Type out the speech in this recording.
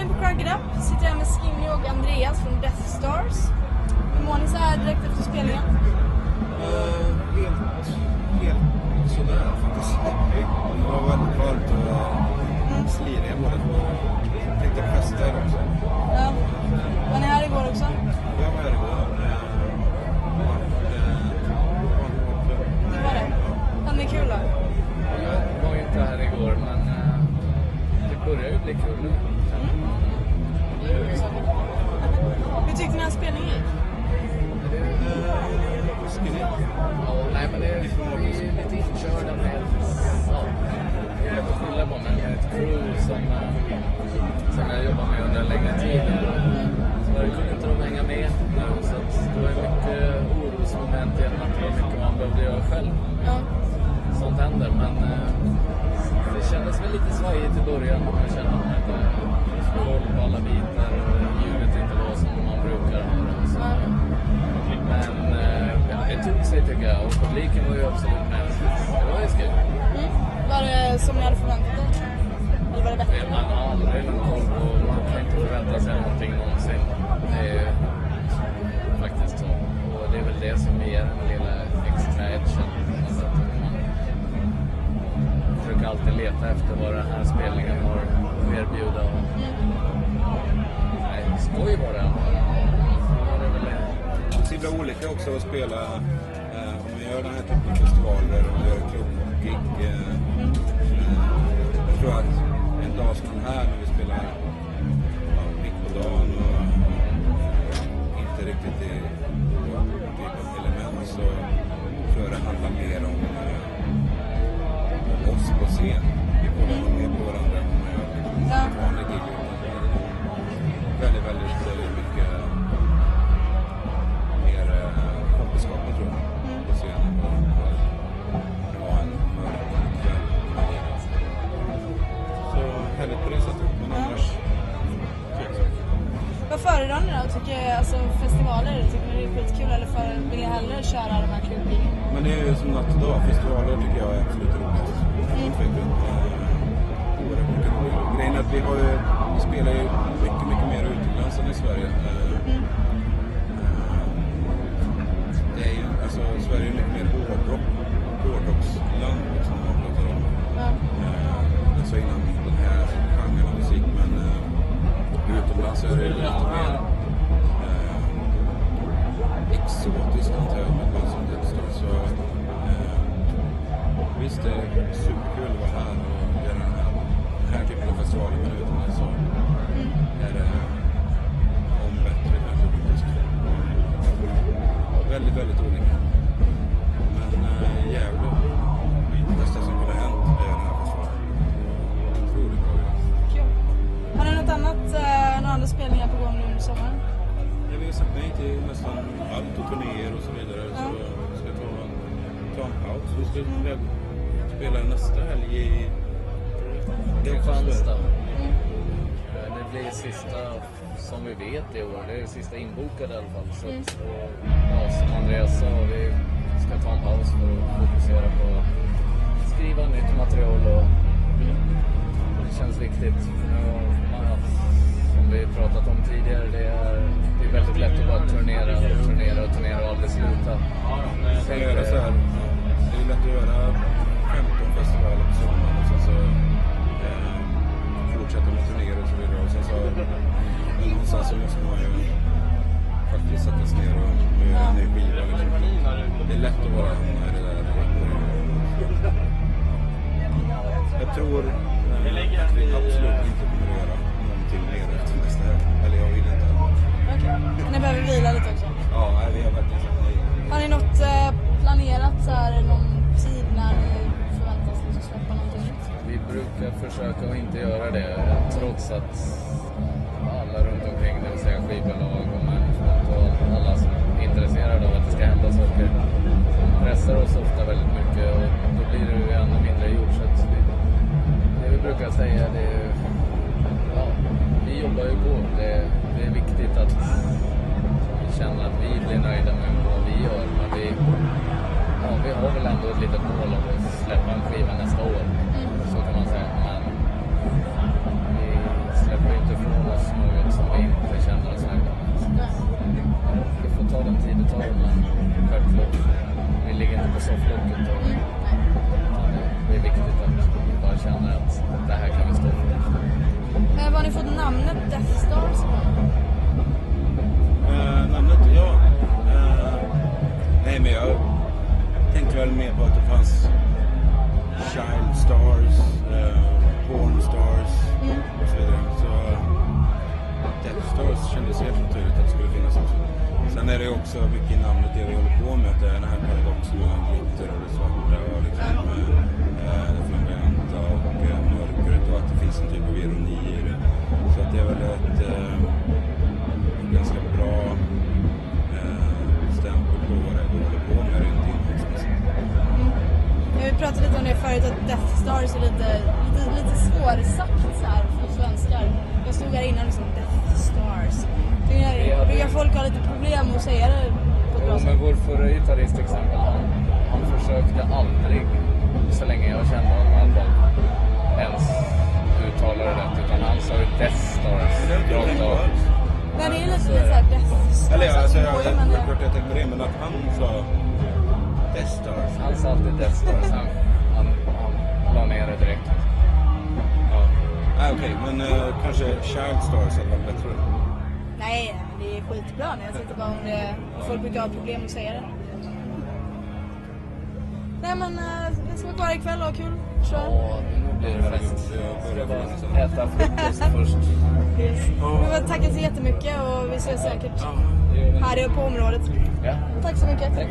Malin på Crank It Up. Sitter här med Skinny och Andreas från Death Stars. Hur mår ni så här direkt efter spelningen? Eh, helt, helt sådär faktiskt. Det var väldigt varmt och sliriga båda två. Tänkte festa idag också. Ja. Var ni här igår också? Jag var här igår. Eh, eh, det var. Det var det. Hade ni kul då? Jag var inte här igår, men eh, det börjar ju bli kul nu. Som, som jag jobbar med under en längre tid. Så kunde inte de hänga med nu, så det var mycket orosmoment genom att det var mycket man behövde göra själv. Ja. Sånt händer, men eh, det kändes väl lite svajigt i början. Man kände att man inte hade koll på alla bitar och ljudet inte var som man brukar ha det. Så, men eh, ja, det tog sig tycker jag och publiken var ju absolut med. Det var ju skoj. Mm. Var det som ni hade förväntat er? Man har aldrig någon koll på, man kan inte förvänta sig någonting någonsin. Det är faktiskt så. Och det är väl det som ger den lilla extra edgen. Alltså att man försöker alltid leta efter vad den här spelningen har att erbjuda. Och, nej, skoj var det. Så var det väl det. Så himla olika också att spela eh, om man gör den här typen av festivaler och gör klubbgig. Eh, eh, jag tror att dag som den här när vi spelar ja, mitt på dagen och inte riktigt i vår typ av element så tror jag det handlar mer om, eh, om oss på scen. Ni då? Tycker, alltså, festivaler, tycker det är skitkul eller för, vill ni hellre köra de här klubbgigen? Men det är ju som natt och dag. Festivaler tycker jag är absolut roligast. Tvekan. Eh. Grejen är att vi, har ju, vi spelar ju mycket, mycket mer utomlands än i Sverige. Eh, spelningar på gång nu under sommaren? Ja, vi har sagt nej till nästan allt och turnéer och så vidare. Ja. Så vi ska ta en, ta en paus. Vi ska väl spela nästa helg i... Det är också Kristianstad. Mm. Det blir sista som vi vet i år. Det är sista inbokade i alla fall. Så att, och, ja, som Andreas sa, vi ska ta en paus för att fokusera på att skriva nytt material. Och, det känns viktigt. Pratat om tidigare, det är, det är väldigt lätt att bara turnera och turnera och turnera och aldrig sluta. Så göra så här. Det är lätt att göra 15 festivaler på sommaren och sen så eh, fortsätta med turnéer och så vidare. Och sen så, någonstans så måste man ju faktiskt sätta sig ner och, och göra en ny skiva. Liksom. Det är lätt att bara hamna i det där. Jag tror försöka att inte göra det trots att alla runt omkring, det vill säga skivbolag och management och alla som är intresserade av att det ska hända saker pressar oss ofta väldigt mycket och då blir det ju ännu mindre gjort. Så att vi, det vi brukar säga det är ja, vi jobbar ju på. Det, det är viktigt att vi känner att vi blir nöjda med vad vi gör. Men vi, ja, vi har väl ändå ett litet mål om att släppa en skiva ni fått namnet Death Stars ifrån? Eh, namnet, ja. Eh, nej, men jag tänkte väl mer på att det fanns Child Stars, eh, Porn Stars och så vidare. Så Death Stars kändes helt naturligt att det skulle finnas också. Sen är det ju också mycket i namnet det vi håller på med, att det är den här paradoxen mellan glitter och det svarta och liksom, eh, det flamboyanta och eh, mörkret och att det finns en typ av ironi i det. Så att det är väl ett eh, ganska bra eh, stämpel på vad det är vi håller på med rent innehållsmässigt. Ja, Vi pratade lite om det förut, att Death Stars är lite, lite, lite svårsagt så här för svenskar. Jag stod här innan och liksom Death Stars. Brukar, brukar folk ha lite problem att säga det på ett bra Jo, sätt? men vår förra gitarrist till exempel, han, han försökte aldrig, så länge jag kände honom i alla fall, ens uttala det rätt. Oj, jag, tänkte på det, men att han sa Death Stars. Han sa alltid Death Stars. Han, han, han la ner det direkt. Ja. Ah, Okej, men eh, kanske Child Stars hade varit bättre. Nej, men det är skitbra. Men jag tänkte bara om det, folk brukar ha problem att säga det. Nej men, vi ska vara kvar ikväll och ha kul. Kör. Ja, nu blir det fest. Ska bara äta frukost först. Yes. Vi vill tacka så jättemycket och vi ses säkert vi. här på området. Tack så mycket. tack.